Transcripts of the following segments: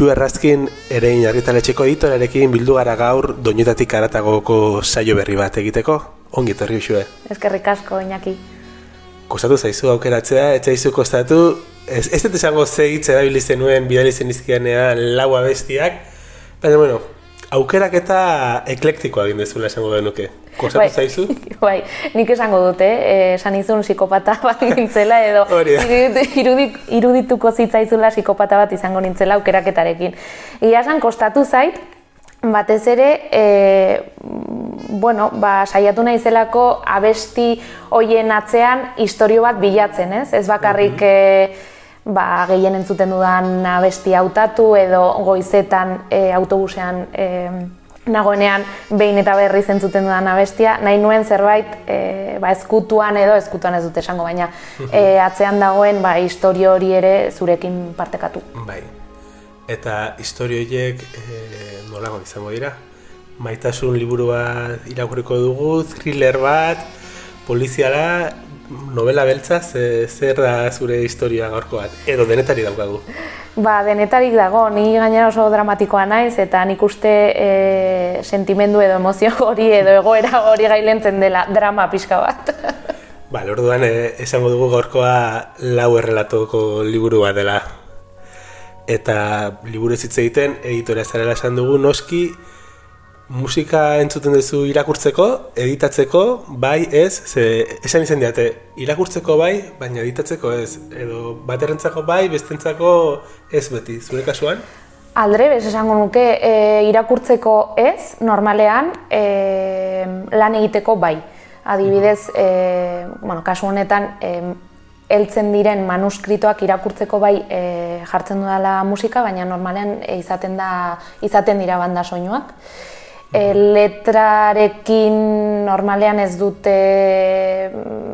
Usu errazkin ere inarritaletxeko editorarekin bildu gara gaur doinetatik aratagoko saio berri bat egiteko. Ongi etorri usue. Ezkerrik asko, Iñaki. Kostatu zaizu aukeratzea, ez zaizu kostatu. Ez, ez dut esango ze hitz erabili zenuen bidali zen izkianean lau abestiak. Baina, bueno, aukerak eta eklektikoa egin dezula esango genuke. Kostatu Bai. zaizu? Bai, nik esango dute, eh, esan izun psikopata bat nintzela, edo irudit- irudit, irudituko zitzaizula psikopata bat izango nintzela aukeraketarekin. Ia esan, kostatu zait, batez ere, e, bueno, ba, saiatu naizelako abesti hoien atzean istorio bat bilatzen, ez? Ez bakarrik e, ba, gehien entzuten dudan abesti hautatu edo goizetan e, autobusean e, nagoenean behin eta berriz entzuten dudan abestia, nahi nuen zerbait e, ba, ezkutuan edo ezkutuan ez dute esango, baina e, atzean dagoen ba, istorio hori ere zurekin partekatu. Bai. Eta historio horiek e, nolago izango dira? Maitasun liburu bat irakurriko dugu, thriller bat, poliziala, novela beltza, ze, zer da zure historia gaurko bat? Edo denetari daukagu. Ba, denetarik dago, ni gainera oso dramatikoa naiz, eta nik uste e, sentimendu edo emozio hori edo egoera hori gailentzen dela drama pixka bat. Bale, orduan e, esango dugu gaurkoa lau errelatoko liburu bat dela. Eta liburu ez hitz egiten, editorea zarela esan dugu, noski musika entzuten duzu irakurtzeko, editatzeko, bai ez, ze esan izan diate, irakurtzeko bai, baina editatzeko ez. Edo baterentzako bai, bestentzako ez beti, zure kasuan? Aldrebes esango nuke e, irakurtzeko ez, normalean e, lan egiteko bai. Adibidez, e, bueno, kasu honetan, e, heltzen diren manuskritoak irakurtzeko bai e, jartzen dudala musika, baina normalean e, izaten da izaten dira banda soinuak. E, letrarekin normalean ez dute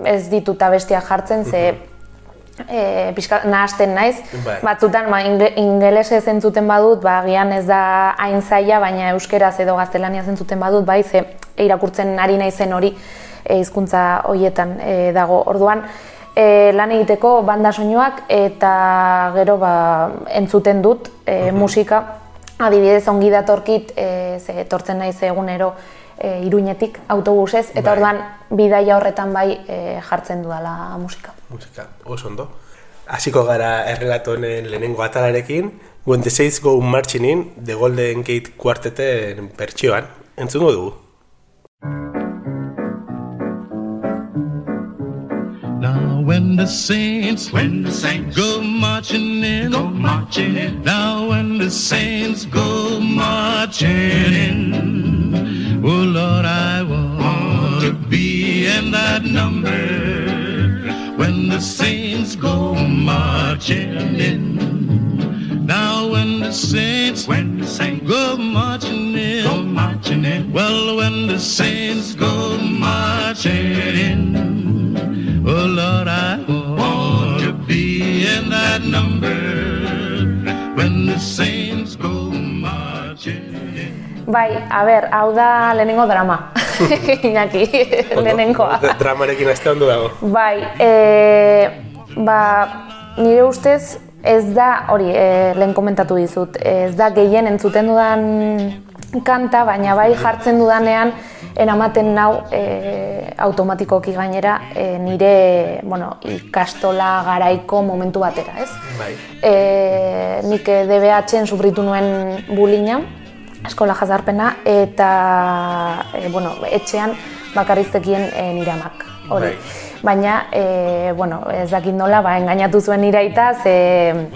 ez ditut abestiak jartzen, ze e, pixka, nahasten naiz. Bai. Batzutan ba, inge, ingelesez entzuten badut, ba, agian ez da hain zaila, baina euskeraz edo gaztelaniaz entzuten badut, bai, ze irakurtzen ari naizen hori e, hizkuntza hoietan e, dago. Orduan, e, lan egiteko banda soinuak eta gero ba, entzuten dut e, musika. Adibidez, ongi datorkit, e, ze etortzen naiz egunero e, iruñetik autobusez, eta Bai. orduan bidaia horretan bai e, jartzen dudala musika. Musika, oso ondo. Hasiko gara errelato honen lehenengo atalarekin, When the Saints Go Marching In, The Golden Gate kuarteten bertsioan, entzungo dugu. When the saints When the saints go marching in, go marching in, now when the saints go marching in, oh Lord, I want to be in that number. When the saints go marching in, now when the saints when the saints go marching in, go marching in, well, when the saints go marching in, Bai, a ber, hau da lehenengo drama. Iñaki, lehenengoa. Dra- Dramarekin aste ondo dago. Bai, e, ba, nire ustez ez da, hori, e, lehen komentatu dizut, ez da gehien entzuten dudan kanta, baina bai jartzen dudanean eramaten nau e, automatikoki gainera e, nire bueno, ikastola garaiko momentu batera, ez? Bai. E, nik DBH-en sufritu nuen bulina, eskola jazarpena, eta e, bueno, etxean bakarrik zekien e, nire amak. Hori. Bai. Baina, e, bueno, ez dakit nola, ba, engainatu zuen nire aita, ze,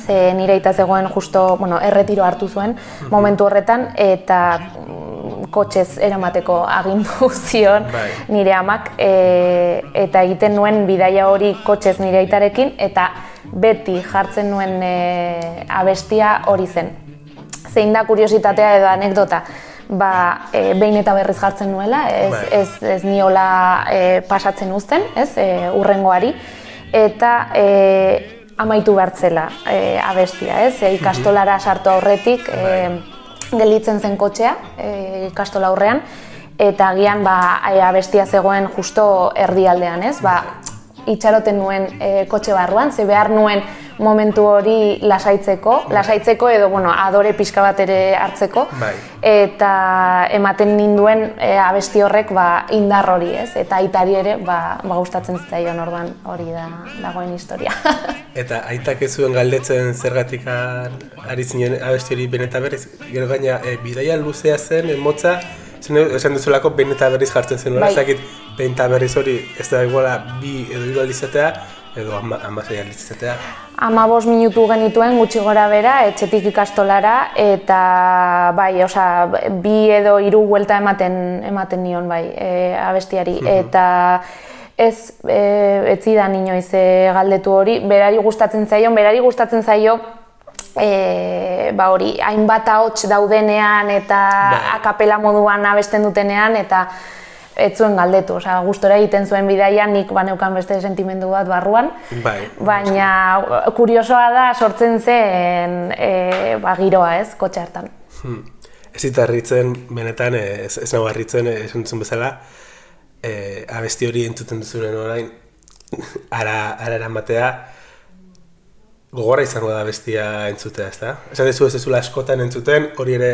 ze nire aita zegoen justo, bueno, erretiro hartu zuen momentu horretan, eta mm, kotxez eramateko agindu zion Bai. nire amak, e, eta egiten nuen bidaia hori kotxez nire aitarekin, eta beti jartzen nuen e, abestia hori zen. Zein da kuriositatea edo anekdota, ba, e, behin eta berriz jartzen nuela, ez, Bai. ez, ez niola e, pasatzen uzten, ez, e, urrengoari, eta e, amaitu bertzela e, abestia, ez, e, ikastolara sartu aurretik, e, gelditzen zen kotxea e, ikastola aurrean, eta agian ba, e, abestia zegoen justo erdialdean, ez, ba, itxaroten nuen e, kotxe barruan, ze behar nuen momentu hori lasaitzeko, lasaitzeko edo bueno, adore pixka bat ere hartzeko Bai. eta ematen ninduen e, abesti horrek ba, indar hori, ez? Eta aitari ere ba, ba gustatzen zitzaion orduan hori da dagoen historia. Eta aitak ez zuen galdetzen zergatik ari zinen abesti hori beneta berriz, gero gaina e, bidaia luzea zen, e, motza, zen esan duzulako beneta berriz jartzen zen, Bai. bai. zakit beneta berriz hori ez da iguala bi edo hiru aldiz izatea, edo ama, aldiz izatea. Ama bost minutu genituen gutxi gora bera, etxetik ikastolara, eta bai, osea, bi edo hiru buelta ematen ematen nion bai, e, abestiari. Eta ez e, ez zidan inoiz e, galdetu hori, berari gustatzen zaion, berari gustatzen zaio e, ba hori, hainbat ahots daudenean eta Bai. akapela moduan abesten dutenean, eta ez zuen galdetu, osea, gustora egiten zuen bidaia, nik baneukan beste sentimendu bat barruan, Bai. Baina kuriosoa da sortzen zen e, ba, giroa ez, kotxe hartan. Hmm. Ez zita harritzen, benetan, eh, ez, ez nago harritzen, eh, esan duzun bezala, e, abesti hori entzuten duzunen orain, ara, ara eramatea, gogorra izango da bestia entzutea, ezta? Esan dezu ez ezula askotan entzuten, hori ere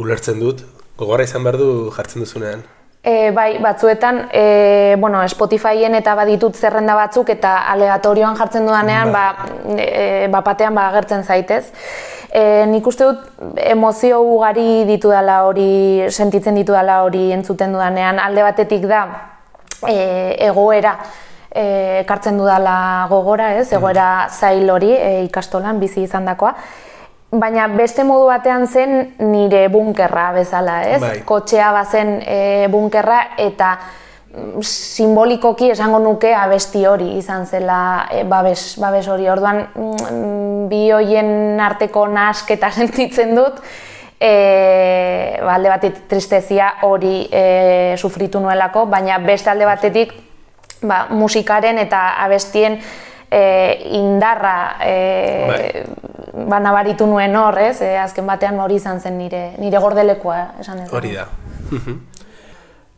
ulertzen dut, gogorra izan behar du jartzen duzunean. E, bai, batzuetan, e, bueno, Spotifyen eta baditut zerrenda batzuk eta aleatorioan jartzen dudanean, Bai. ba, e, bapatean ba, agertzen zaitez. E, nik uste dut emozio ugari ditu dela hori, sentitzen ditu dela hori entzuten dudanean, alde batetik da e, egoera ekartzen dudala gogora, ez? Egoera zail hori e, ikastolan bizi izandakoa. Baina beste modu batean zen nire bunkerra bezala, ez? Bai. Kotxea bazen e, bunkerra eta mm, simbolikoki esango nuke abesti hori izan zela e, babes, babes hori. Orduan mm, bi hoien arteko nasketa sentitzen dut, e, ba, alde batetik tristezia hori e, sufritu nuelako, baina beste alde batetik ba, musikaren eta abestien e, indarra e, Bai. ba, nabaritu nuen hor, ez? E, azken batean hori izan zen nire, nire gordelekoa, esan ez. Hori da.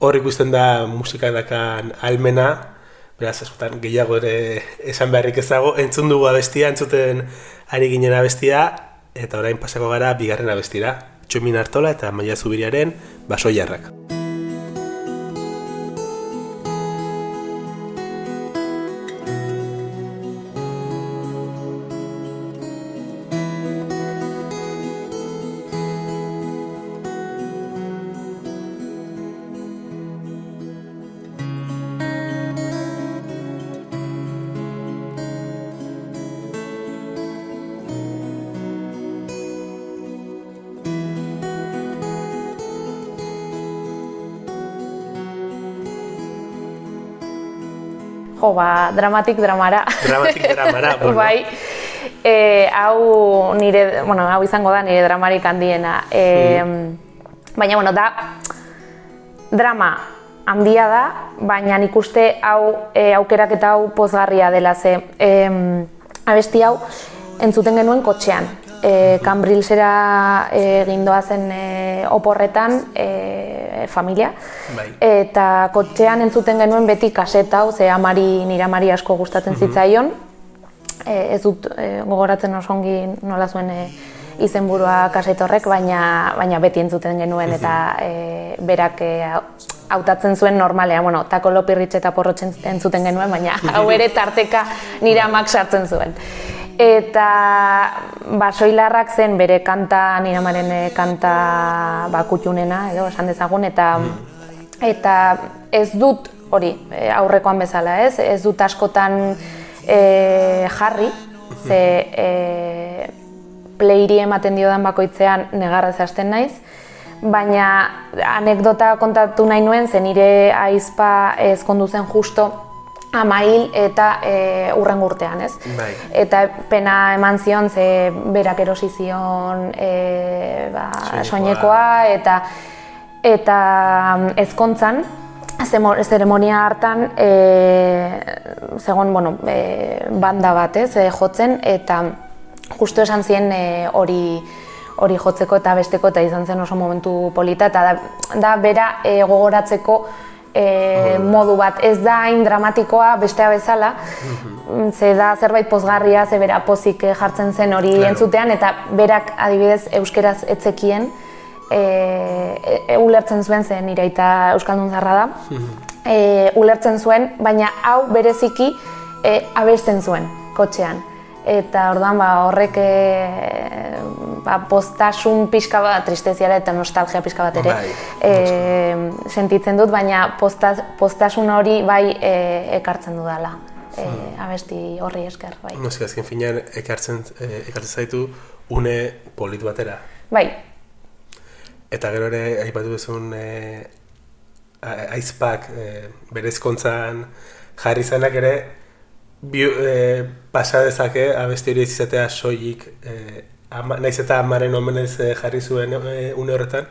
Hor ikusten da musika dakan almena, beraz, askotan gehiago ere esan beharrik ez dago, entzun dugu abestia, entzuten ari ginen abestia, eta orain pasako gara bigarren abestira. Txomin Artola eta Maia Zubiriaren basoiarrak. Jo, ba, dramatik dramara. Dramatik dramara, bueno. bai, e, hau nire, bueno, hau izango da nire dramarik handiena. E, Baina, bueno, da, drama handia da, baina nik uste hau e, aukeraketa hau pozgarria dela ze. E, abesti hau entzuten genuen kotxean. E, Cambrilsera e, gindoa zen e, oporretan e, familia. Bai. Eta kotxean entzuten genuen beti kaseta hau, ze amari, nire amari asko gustatzen zitzaion. E, ez dut e, gogoratzen oso ongi nola zuen e, izenburua kaseta baina, baina beti entzuten genuen eta e, berak e, hautatzen zuen normalean, bueno, tako lopirritx eta porrotx entzuten genuen, baina hau ere tarteka nire amak sartzen zuen. Eta basoilarrak zen bere kanta, nire amaren kanta ba, kutxunena, edo esan dezagun, eta eta ez dut hori e, aurrekoan bezala, ez? Ez dut askotan e, jarri, ze e, playri ematen diodan bakoitzean negarrez hasten naiz, baina anekdota kontatu nahi nuen, ze nire aizpa ezkondu zen justo amail eta e, urren urtean, ez? Bai. Eta pena eman zion, ze berak erosi zion e, ba, Soinekoa. eta eta mm, ezkontzan, zeremonia hartan, e, zegoen, bueno, e, banda bat, ez, e, jotzen, eta justu esan zien e, hori hori jotzeko eta besteko eta izan zen oso momentu polita eta da, da bera e, gogoratzeko e, modu bat. Ez da hain dramatikoa bestea bezala, Mhm. ze da zerbait pozgarria, ze bera pozik eh, jartzen zen hori Claro. entzutean, eta berak adibidez euskeraz etzekien, e, e, ulertzen zuen zen nire aita Euskaldun zarra da, e, ulertzen zuen, baina hau bereziki e, abesten zuen kotxean. Eta orduan ba, horrek e, ba, postasun pixka bat, tristeziara eta nostalgia pixka bat ere e, sentitzen dut, baina posta, postasun hori bai e, ekartzen dudala. E, abesti horri esker, bai. Noski, azken finean ekartzen, ekartzen zaitu une polit batera. Bai, Eta gero ere, aipatu duzun e, aizpak e, bere ezkontzan jarri zanak ere, bi, e, pasa dezake abesti hori izatea soilik, e, ama, naiz eta amaren omenez e, jarri zuen e, une horretan,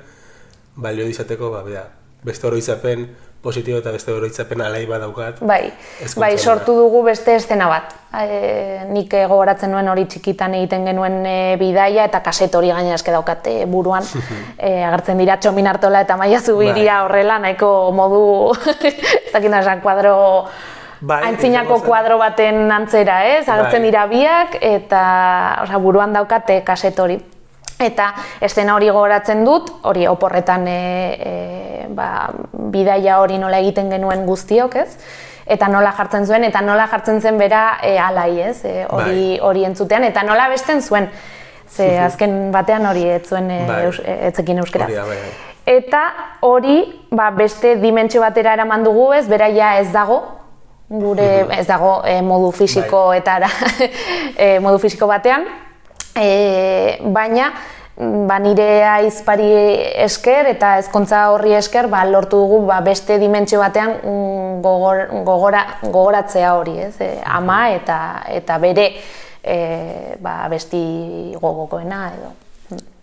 balio izateko, ba, bea, beste oroitzapen positibo eta beste oroitzapen alai. Bai, Hezkuntza bai, hura. sortu dugu beste estena bat. E, nik gogoratzen nuen hori txikitan egiten genuen e, bidaia eta kaset hori gainera eske daukat e, buruan. e, agertzen dira Txomin Artola eta Maia Zubiria Bai. horrela nahiko modu ez dakit esan kuadro Bai, antzinako kuadro baten antzera, ez? Agertzen Bai. dira biak eta osea, buruan daukate kaset hori. Eta estena hori gogoratzen dut, hori oporretan e, e, ba, bidaia hori nola egiten genuen guztiok, ez? Eta nola jartzen zuen, eta nola jartzen zen bera e, alai, ez? E, hori, Bai. hori entzutean, eta nola besten zuen. Ze azken batean hori ez zuen e, Bai. eus, e, etzekin da, bai, bai. Eta hori, ba, beste dimentsio batera eraman dugu ez, bera ja ez dago, gure ez dago e, modu Bai. eta ara, e, modu fisiko batean, e, baina mm, ba, nire aizpari esker eta ezkontza horri esker ba, lortu dugu ba, beste dimentsio batean mm, gogor, gogora, gogoratzea hori, ez? E, ama eta, eta bere e, ba, besti gogokoena edo.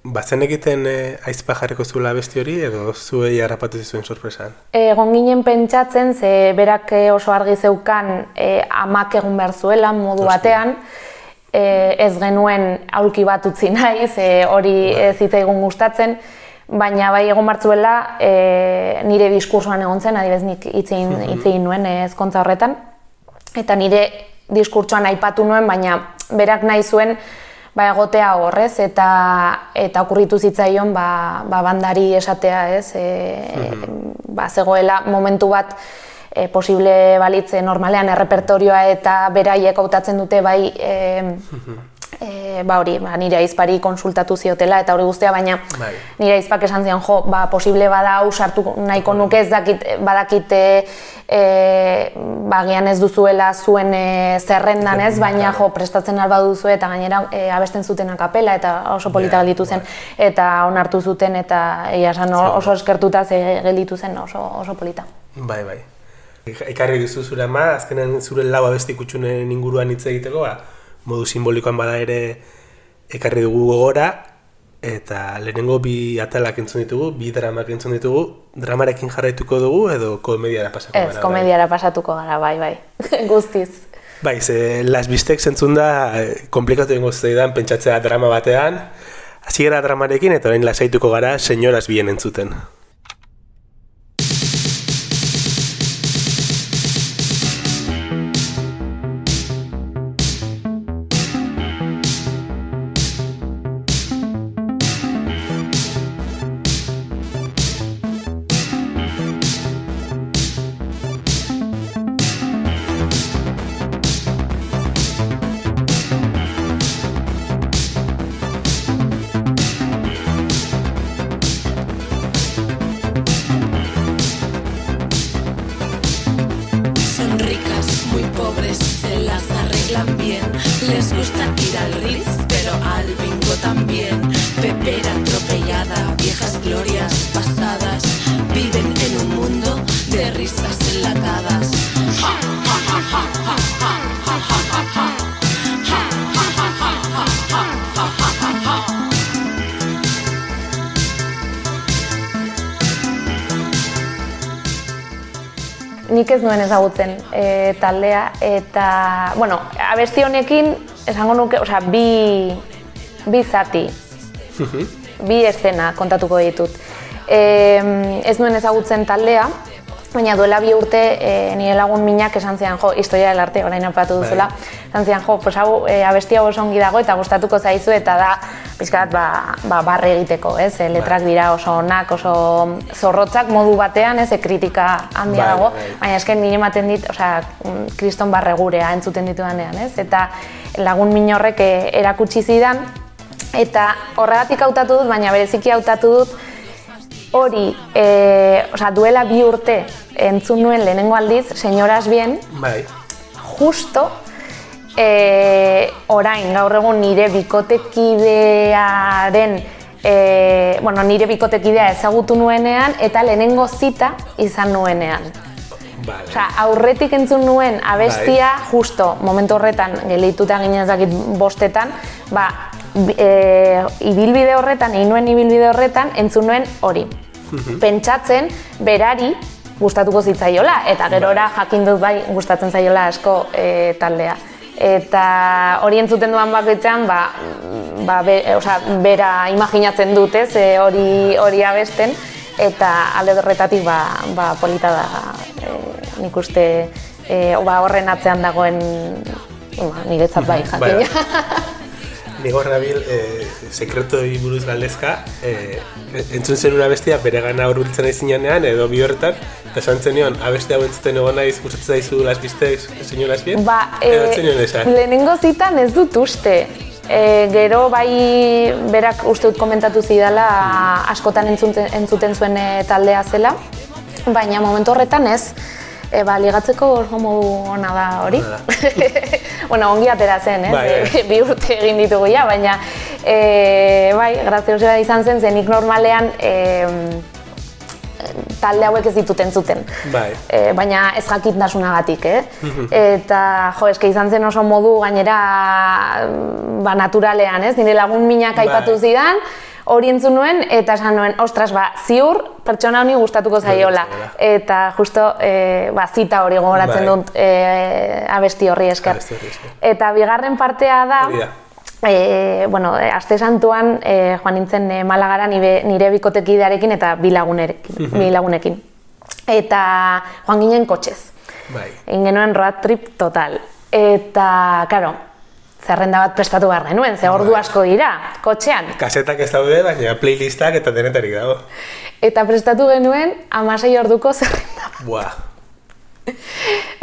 Bazen egiten e, aizpa jarriko zuela besti hori edo zuei harrapatu zizuen sorpresan? Egon ginen pentsatzen, ze berak eh, oso argi zeukan e, amak egun behar zuela modu Noski. batean, e, ez genuen aulki bat utzi nahi, ze hori ez zitzaigun gustatzen, baina bai egon bartzuela e, nire diskursoan egon zen, adibez nik hitzein, hitzein nuen eh, ezkontza horretan, eta nire diskurtsoan aipatu nuen, baina berak nahi zuen ba, egotea horrez, eta, eta okurritu zitzaion ba, ba bandari esatea, ez, e, ba, zegoela momentu bat e, posible balitze normalean errepertorioa eta beraiek hautatzen dute bai e, e, ba hori, ba, nire aizpari konsultatu ziotela eta hori guztia, baina Bai. nire aizpak esan zion, jo, ba, posible bada hau sartu nahiko nuke ez dakit, badakit e, e, bagian ez duzuela zuen e, zerrendan ez, baina jo, prestatzen alba duzu eta gainera e, abesten zuten akapela eta oso polita Ja, gelditu zen eta onartu zuten eta egia esan oso eskertuta ze gelditu zen oso, oso polita. Bai, bai. Ekarri duzu zure ama, azkenean zure lau abesti kutxunen inguruan hitz egiteko, ba, modu simbolikoan bada ere ekarri dugu gogora, eta lehenengo bi atalak entzun ditugu, bi dramak entzun ditugu, dramarekin jarraituko dugu edo komediara pasako Ez, gara, bai? komediara pasatuko gara, bai, bai, guztiz. Bai, ze Las Bistek zentzun da, eh, komplikatu ingo zaidan pentsatzea drama batean, hasi gara dramarekin eta orain lasaituko gara senyoras bien entzuten. Ez nuen ezagutzen e, taldea eta, bueno, abesti honekin esango nuke, osea, bi, bi zati, bi eszena kontatuko ditut. E, ez nuen ezagutzen taldea baina duela bi urte e, nire lagun minak esan zian, jo, historia del arte, orain apatu Bai. duzula, esan zian, jo, pues hau e, abesti hau oso ongi dago eta gustatuko zaizu eta da, pizkat, ba, ba, barre egiteko, ez, e, letrak dira oso onak, oso zorrotzak modu batean, ez, e, kritika handia Bai, dago, bai. baina esken nire ematen dit, osea, mm, kriston barregurea entzuten ditudanean, ez, eta lagun min horrek e, erakutsi zidan, eta horregatik hautatu dut, baina bereziki hautatu dut, hori, e, osea, duela bi urte entzun nuen lehenengo aldiz, Señoras Bien, Bai, justo e, orain, gaur egun nire bikotekidearen e, bueno, nire bikotekidea ezagutu nuenean eta lehenengo zita izan nuenean. vale. Osea, aurretik entzun nuen abestia, Bai. justo, momentu horretan, gelituta ginen ez dakit bostetan, ba, e, ibilbide horretan, egin nuen ibilbide horretan, entzun nuen hori. Pentsatzen, berari, gustatuko zitzaiola, eta gerora jakin dut bai gustatzen zaiola asko e, taldea. Eta hori entzuten duan bakoitzean, ba, ba, be, osea, bera imaginatzen dut, ez, e, hori, hori abesten, eta alde horretatik ba, ba, polita da e, nik uste e, ba, horren atzean dagoen ba, niretzat bai Bai, jakina. Ni gorra bil, eh, sekretoi buruz galdezka, eh, entzun zen una bestia bere gana hurbiltzen nahi zinean, edo bi horretan, eta esan zenion, abeste hau entzuten egon naiz, gustatzen zaizu las pistes, señoras bien? Ba, edo e, zenion esan. lehenengo zitan ez dut uste. E, gero bai berak uste dut komentatu zidala askotan entzuten, entzuten zuen e, taldea zela, baina momentu horretan ez. E, ba, ligatzeko oso modu ona da hori. Bueno, ongi atera zen, ez? Bai, bai. bi urte egin ditugu ja, baina e, bai, graziosoa izan zen, zenik normalean e, talde hauek ez ditut entzuten. Bai. E, baina ez jakintasunagatik, eh? Eta, jo, eske izan zen oso modu gainera ba, naturalean, ez? Nire lagun minak aipatu Bai. zidan, hori entzun nuen, eta esan nuen, ostras, ba, ziur pertsona honi gustatuko zaiola. Eta justo, e, ba, zita hori gogoratzen Bai. dut e, abesti horri esker. Eta bigarren partea da, Hori da. E, bueno, e, aste santuan e, joan nintzen e, Malagara nire, nire bikotekidearekin eta bi lagunerekin, bi lagunekin. Eta joan ginen kotxez. Bai. Egin genuen road trip total. Eta, karo, zerrenda bat prestatu behar genuen, ze ordu Bai. asko dira, kotxean. Kasetak ez daude, baina playlistak eta denetarik dago. Eta prestatu genuen amasei orduko zerrenda bat. Buah.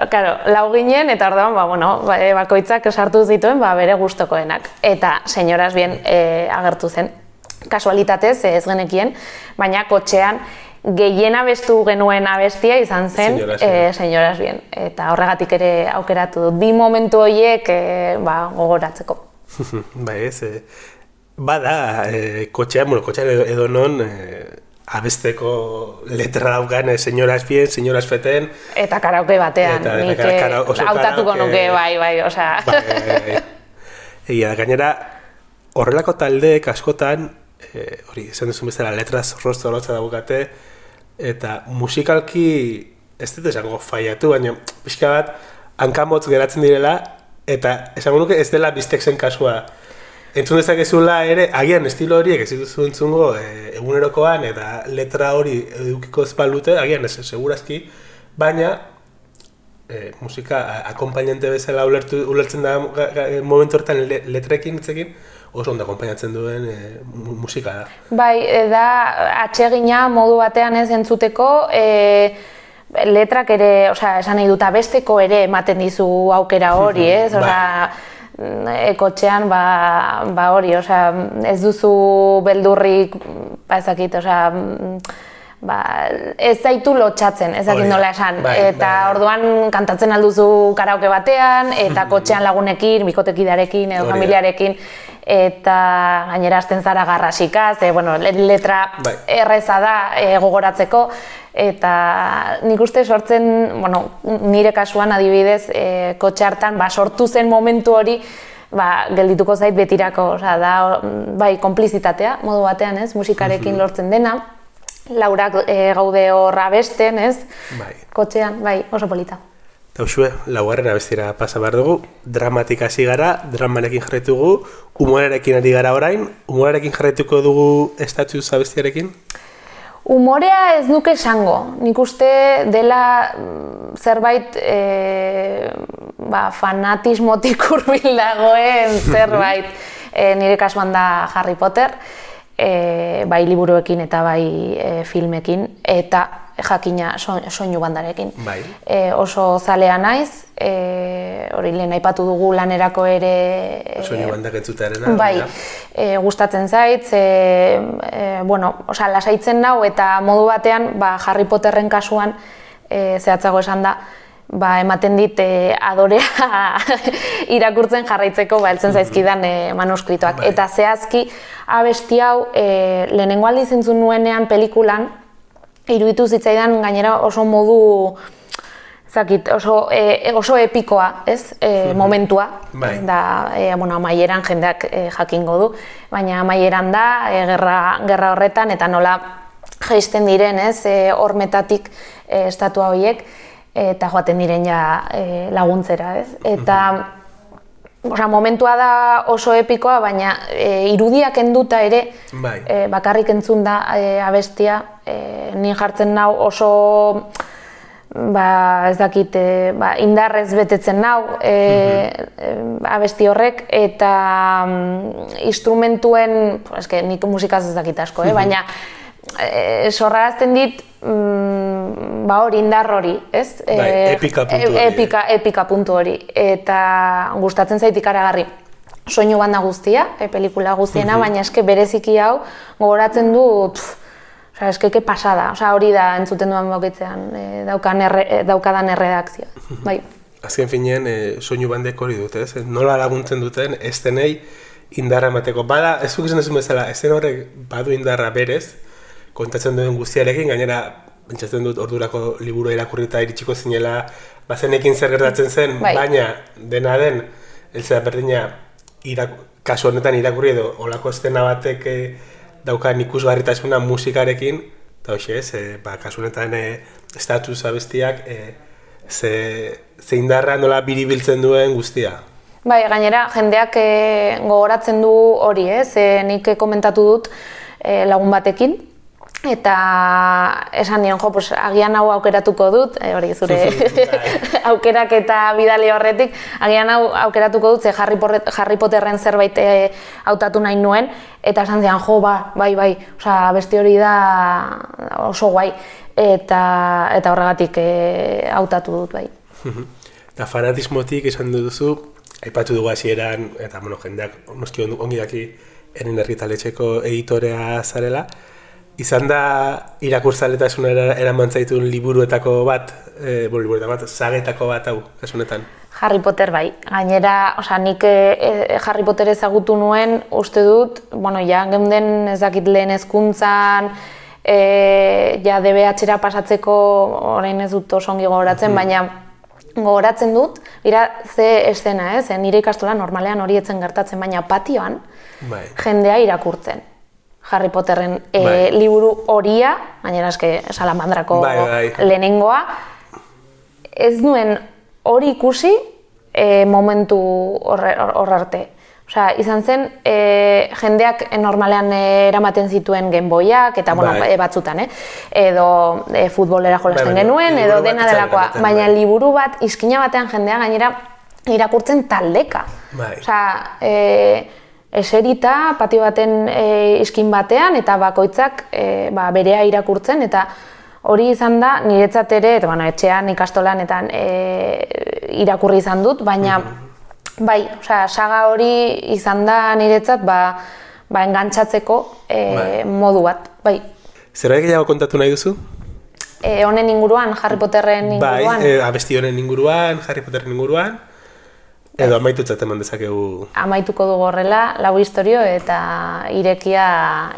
Claro, lau ginen eta orduan, ba, bueno, ba, e, bakoitzak sartu zituen ba, bere gustokoenak. Eta, señoras bien, e, agertu zen. Kasualitatez, ez genekien, baina kotxean gehien abestu genuen abestia izan zen e, bien. señoras bien. Eta horregatik ere aukeratu dut. Bi momentu horiek e, ba, gogoratzeko. bai ez, eh, bada, eh, kotxean, bueno, kotxean edo, edo non, eh, abesteko letra daukan, eh, señoras bien, señoras feten, Eta karaoke batean, Eta- nik kara- eh, hautatuko nuke, bai, bai, osea. bai, bai. Egia da, gainera, horrelako taldeek askotan, eh, hori, esan duzun bezala, letra zorroz zorrotza daukate, eta musikalki, ez dut esango faiatu, baina pixka bat, hankamotz geratzen direla, eta esango nuke ez dela biztekzen kasua. Entzun dezakezula ere, agian estilo horiek ez dituzu entzungo e, egunerokoan eta letra hori edukiko ez balute, agian ez, segurazki, baina e, musika akompainante bezala ulertu, ulertzen da ga- ga- momentu horretan le, letrekin hitzekin, oso ondo akompainatzen duen e, mu- musika da. Bai, e, da atsegina modu batean ez entzuteko, e, letrak ere, osea, esan nahi dut, abesteko ere ematen dizu aukera hori, ez? Osea, mm, ekotxean, ba, ba hori, osea, ez duzu beldurrik, ba ez dakit, osea, ba, ez zaitu lotxatzen, ez dakit nola esan. Bai, eta bai, bai. orduan kantatzen alduzu karaoke batean, eta kotxean lagunekin, bikotekidearekin edo familiarekin, eta gainera hasten zara garrasikaz, e, bueno, le- letra Bai. erreza da e, gogoratzeko, eta nik uste sortzen, bueno, nire kasuan adibidez, e, kotxe hartan, ba, sortu zen momentu hori, ba, geldituko zait betirako, osea, da, bai, konplizitatea, modu batean, ez, musikarekin lortzen dena, laurak e, gaude horra besten, ez, Bai. kotxean, bai, oso polita. Eta usue, laugarren abestira pasa behar dugu, dramatik hasi gara, dramarekin jarraitugu, humorarekin ari gara orain, humorarekin jarraituko dugu estatuz abestiarekin? Umorea ez nuke esango, nik uste dela mm, zerbait e, ba, fanatismotik hurbil dagoen zerbait e, nire kasuan da Harry Potter, e, bai liburuekin eta bai e, filmekin, eta jakina so, soinu bandarekin. Bai. E, oso zalea naiz, e, hori lehen aipatu dugu lanerako ere... E, soinu bandak entzutearena. Bai, e, gustatzen zait, e, e, bueno, osa, lasaitzen nau eta modu batean, ba, Harry Potterren kasuan, e, zehatzago esan da, ba, ematen dit e, adorea irakurtzen jarraitzeko ba, eltzen zaizkidan e, manuskritoak. Bai. Eta zehazki, abesti hau, e, lehenengo aldi zentzun nuenean pelikulan, iruditu zitzaidan gainera oso modu zakit, oso, e, oso epikoa, ez? E, momentua. Bai. Da, e, bueno, amaieran jendeak e, jakingo du, baina amaieran da e, gerra, gerra horretan eta nola jaisten diren, ez? E, hormetatik e, estatua horiek eta joaten diren ja e, laguntzera, ez? Eta Osa, momentua da oso epikoa, baina e, irudiak enduta ere bai. e, bakarrik entzun da e, abestia. E, ni jartzen nau oso ba, ez dakit, e, ba, indarrez betetzen nau e, e, abesti horrek eta mm, instrumentuen, eske, nik musikaz ez dakit asko, eh? baina e, sorrarazten dit mm, ba hori indar hori, ez? E, epika puntu hori. Epika, epika puntu hori. Eta gustatzen zait ikaragarri. Soinu banda guztia, e, pelikula guztiena, baina eske bereziki hau gogoratzen du, pff, Osa, eskeke pasada, Osa, hori da entzuten duan bokitzean, e, daukan erre, e, daukadan erredakzioa. Bai. Azken finean, e, soinu bandek hori dute, ez? Nola laguntzen duten, ez denei indarra emateko. Bada, ez duk ezun bezala, ez den horrek badu indarra berez, kontatzen duen guztiarekin, gainera, pentsatzen dut ordurako liburu irakurri eta iritsiko zinela, bazenekin zer gertatzen zen, Bai. baina dena den, elzera berdina, irak, kasu honetan irakurri edo, olako estena batek eh, daukan ikusgarritasuna musikarekin, eta hoxe ez, eh, ba, kasu honetan eh, status abestiak, eh, ze, ze indarra nola biribiltzen duen guztia. Bai, gainera, jendeak e, gogoratzen du hori, ez? E, nik komentatu dut e, lagun batekin, eta esan nion, jo, pues, agian hau aukeratuko dut, e, hori zure aukerak eta bidali horretik, agian hau aukeratuko dut, ze Harry, Porret, Harry Potterren zerbait e, hautatu nahi nuen, eta esan zian, jo, ba, bai, bai, osea, beste hori da oso guai, eta, eta horregatik e, hautatu dut, bai. Eta fanatismotik esan duzu, aipatu dugu hasieran eta bueno, jendeak noski ongi daki eren herritaletxeko editorea zarela, izan da irakurtzaletasuna eraman zaitun liburuetako bat, e, bueno, liburuetako bat, zagetako bat hau, kasunetan. Harry Potter bai. Gainera, osea, nik e, Harry Potter ezagutu nuen, uste dut, bueno, ja, geunden ez dakit lehen hezkuntzan, e, ja, DBH-era pasatzeko, orain ez dut oso ongi gogoratzen, baina gogoratzen dut, bira ze estena, ez, eh? nire ikastola normalean hori etzen gertatzen, baina patioan Bai. jendea irakurtzen. Harry Potterren e, Bai. liburu horia, gainera eske salamandrako Bai, bai. lehenengoa, ez nuen hori ikusi e, momentu horre- hor hor arte. Osea, izan zen, e, jendeak normalean eramaten zituen genboiak, eta bueno, Bai. batzutan, eh? edo e, futbolera jolasten Bai, baina genuen, edo dena delakoa. eramaten, Baina bai. liburu bat, izkina batean jendea gainera irakurtzen taldeka. Bai. Osea, e, eserita, patio baten e, iskin batean, eta bakoitzak e, ba, berea irakurtzen, eta hori izan da, niretzat ere, eta bueno, etxean, ikastolan, eta e, irakurri izan dut, baina bai, osea, saga hori izan da niretzat, ba, ba engantzatzeko e, Bai. modu bat, bai. Zerbait gehiago kontatu nahi duzu? E, honen inguruan, Harry Potterren inguruan, Bai, e, abesti honen inguruan, Harry Potterren inguruan, edo amaitutzat eman dezakegu amaituko dugu horrela, lau historio eta irekia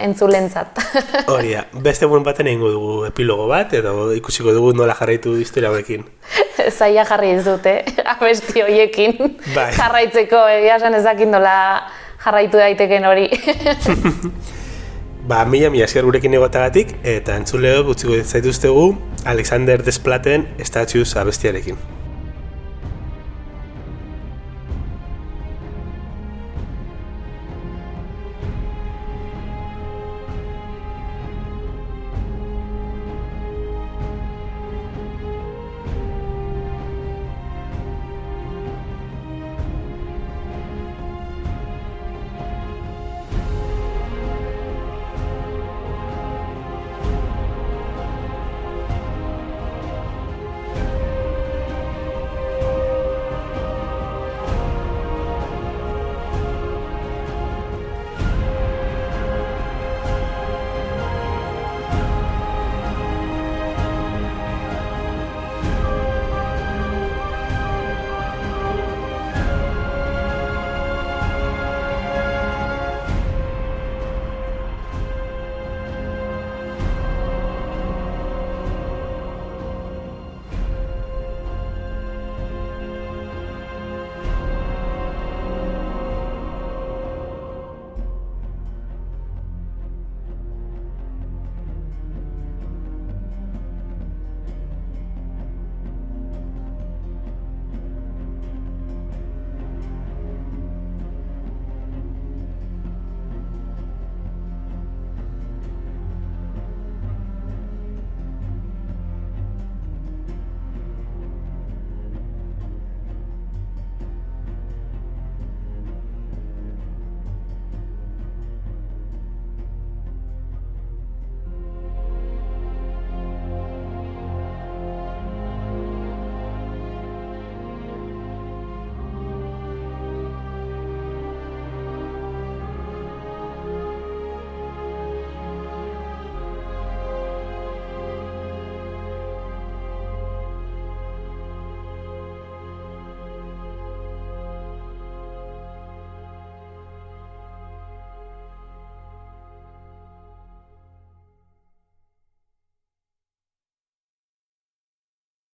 entzulentzat. hori da. Beste buen baten egingo dugu epilogo bat, edo ikusiko dugu nola jarraitu historia hauekin. Zaila jarri dizute, abesti hoiekin. Bai. Jarraitzeko egia esan ezakin nola jarraitu daiteken hori. Ba, mila mila esker gurekin egotagatik, eta entzuleo gutziko zaituztegu Alexander Desplaten Statues abestiarekin.